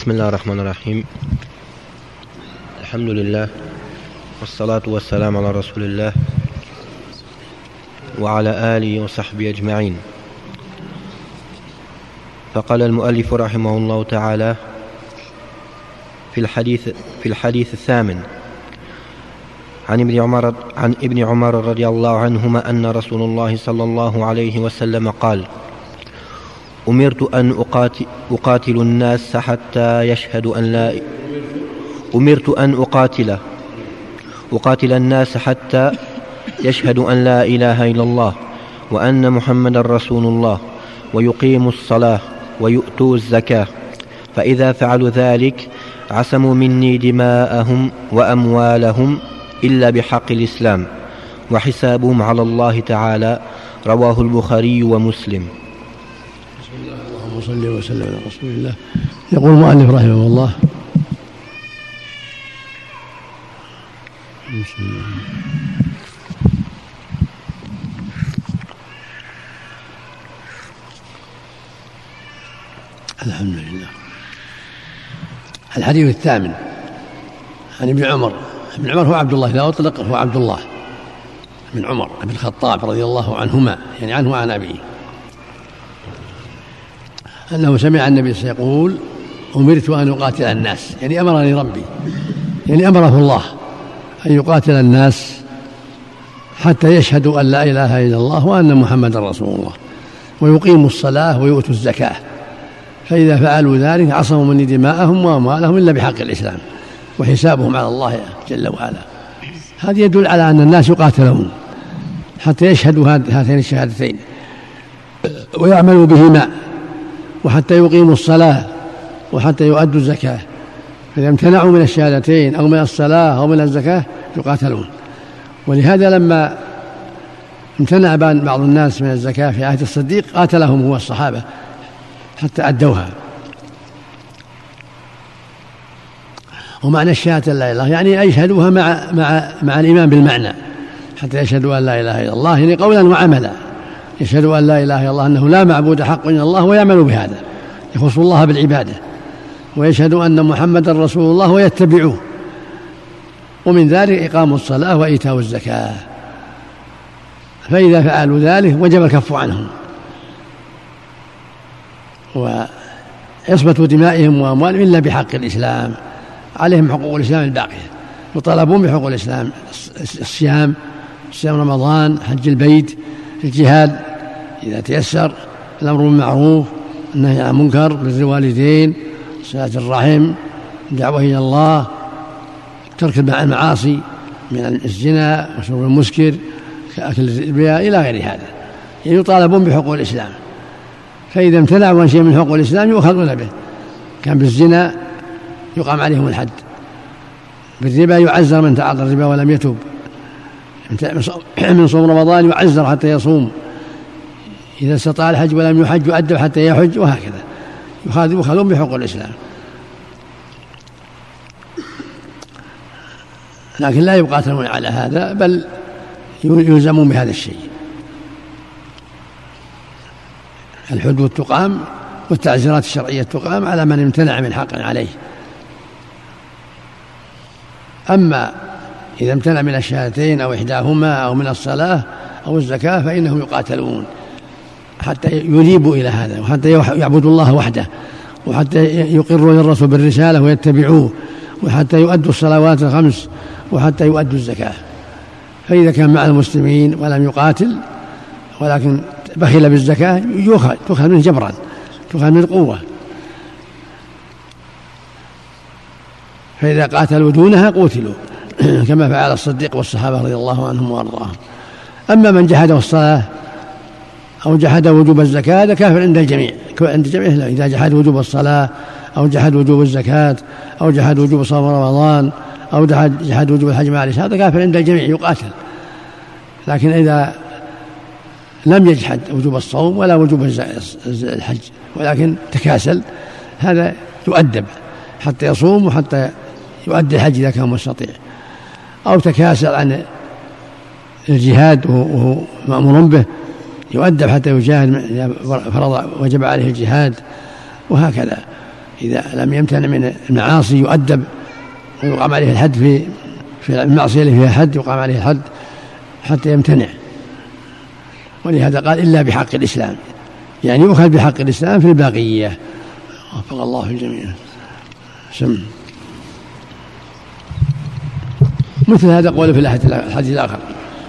بسم الله الرحمن الرحيم. الحمد لله والصلاة والسلام على رسول الله وعلى آله وصحبه أجمعين. فقال المؤلف رحمه الله تعالى في الحديث في الحديث الثامن عن ابن عمر عن ابن عمر رضي الله عنهما أن رسول الله صلى الله عليه وسلم قال: أمرت أن أقاتل, أقاتل الناس حتى يشهدوا أن لا أمرت أن أقاتل أقاتل الناس حتى يشهدوا أن لا إله إلا الله وأن محمدا رسول الله ويقيموا الصلاة ويؤتوا الزكاة. فإذا فعلوا ذلك عصموا مني دماءهم وأموالهم إلا بحق الإسلام وحسابهم على الله تعالى رواه البخاري ومسلم. اللهم صل وسلم على رسول الله يقول المؤلف رحمه الله الحمد لله الحديث الثامن عن ابن عمر ابن عمر هو عبد الله لا أطلق هو عبد الله بن عمر بن الخطاب رضي الله عنهما يعني عنه وعن أبيه أنه سمع النبي يقول أمرت أن أقاتل الناس. يعني أمرني ربي. يعني أمره الله أن يقاتل الناس حتى يشهدوا أن لا إله إلا الله وأن محمدا رسول الله. ويقيموا الصلاة ويؤتوا الزكاة. فإذا فعلوا ذلك عصموا مني دماءهم وأموالهم إلا بحق الإسلام. وحسابهم على الله جل وعلا. هذا يدل على أن الناس يقاتلون حتى يشهدوا هاتين الشهادتين. ويعملوا بهما. وحتى يقيموا الصلاة وحتى يؤدوا الزكاة. فإذا امتنعوا من الشهادتين أو من الصلاة أو من الزكاة يقاتلون. ولهذا لما امتنع بعض الناس من الزكاة في عهد الصديق قاتلهم هو الصحابة حتى أدوها. ومعنى الشهادة لا إله يعني يشهدوها مع مع مع الإيمان بالمعنى حتى يشهدوا أن لا إله إلا الله يعني قولا وعملا. يشهد أن لا إله إلا الله أنه لا معبود حق إلا الله ويعمل بهذا يخص الله بالعبادة ويشهد أن محمدا رسول الله ويتبعوه ومن ذلك إقام الصلاة وإيتاء الزكاة فإذا فعلوا ذلك وجب الكف عنهم وعصمة دمائهم وأموالهم إلا بحق الإسلام عليهم حقوق الإسلام الباقية يطالبون بحقوق الإسلام الصيام صيام رمضان حج البيت الجهاد إذا تيسر الأمر بالمعروف النهي عن المنكر بر الوالدين صلاة الرحم الدعوة إلى الله ترك المعاصي من الزنا وشرب المسكر كأكل الربا إلى غير هذا. يعني يطالبون بحقوق الإسلام. فإذا امتنعوا عن شيء من حقوق الإسلام يؤخذون به. كان بالزنا يقام عليهم الحد. بالربا يعزر من تعاطى الربا ولم يتب. من صوم رمضان يعزر حتى يصوم. إذا استطاع الحج ولم يحج يؤدب حتى يحج وهكذا. يخاذون بحقوق الإسلام. لكن لا يقاتلون على هذا بل يلزمون بهذا الشيء. الحدود تقام والتعزيرات الشرعية تقام على من امتنع من حق عليه. أما إذا امتنع من الشهادتين أو إحداهما أو من الصلاة أو الزكاة فإنهم يقاتلون. حتى ينيبوا إلى هذا وحتى يعبدوا الله وحده وحتى يقروا للرسول بالرسالة ويتبعوه وحتى يؤدوا الصلوات الخمس وحتى يؤدوا الزكاة. فإذا كان مع المسلمين ولم يقاتل ولكن بخل بالزكاة يؤخذ تؤخذ منه جبرا تؤخذ من قوة. فإذا قاتلوا دونها قتلوا كما فعل الصديق والصحابة رضي الله عنهم وأرضاهم. أما من جحد الصلاة أو جحد وجوب الزكاة هذا كافر عند الجميع. عند الجميع لا إذا جحد وجوب الصلاة أو جحد وجوب الزكاة أو جحد وجوب صوم رمضان أو جحد وجوب الحج مع هذا كافر عند الجميع يقاتل. لكن إذا لم يجحد وجوب الصوم ولا وجوب الحج ولكن تكاسل هذا يؤدب حتى يصوم وحتى يؤدي الحج إذا كان مستطيع. أو تكاسل عن الجهاد وهو مأمور به يؤدب حتى يجاهد فرض وجب عليه الجهاد وهكذا. إذا لم يمتنع من المعاصي يؤدب. ويقام عليه الحد في في المعصية اللي فيها حد يقام عليه الحد حتى يمتنع. ولهذا قال إلا بحق الإسلام. يعني يؤخذ بحق الإسلام في الباقية وفق الله الجميع. سم. مثل هذا قوله في الحديث الآخر.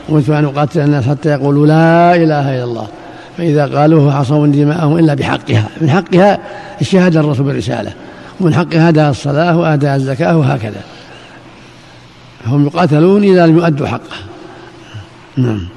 أمرت أن أقاتل الناس حتى يقولوا لا إله إلا الله. فإذا قالوه عصوا دماءهم إلا بحقها. من حقها الشهادة الرسول بالرسالة. ومن حقها أداء الصلاة وأداء الزكاة وهكذا. هم يقاتلون إذا لم يؤدوا حقه. نعم.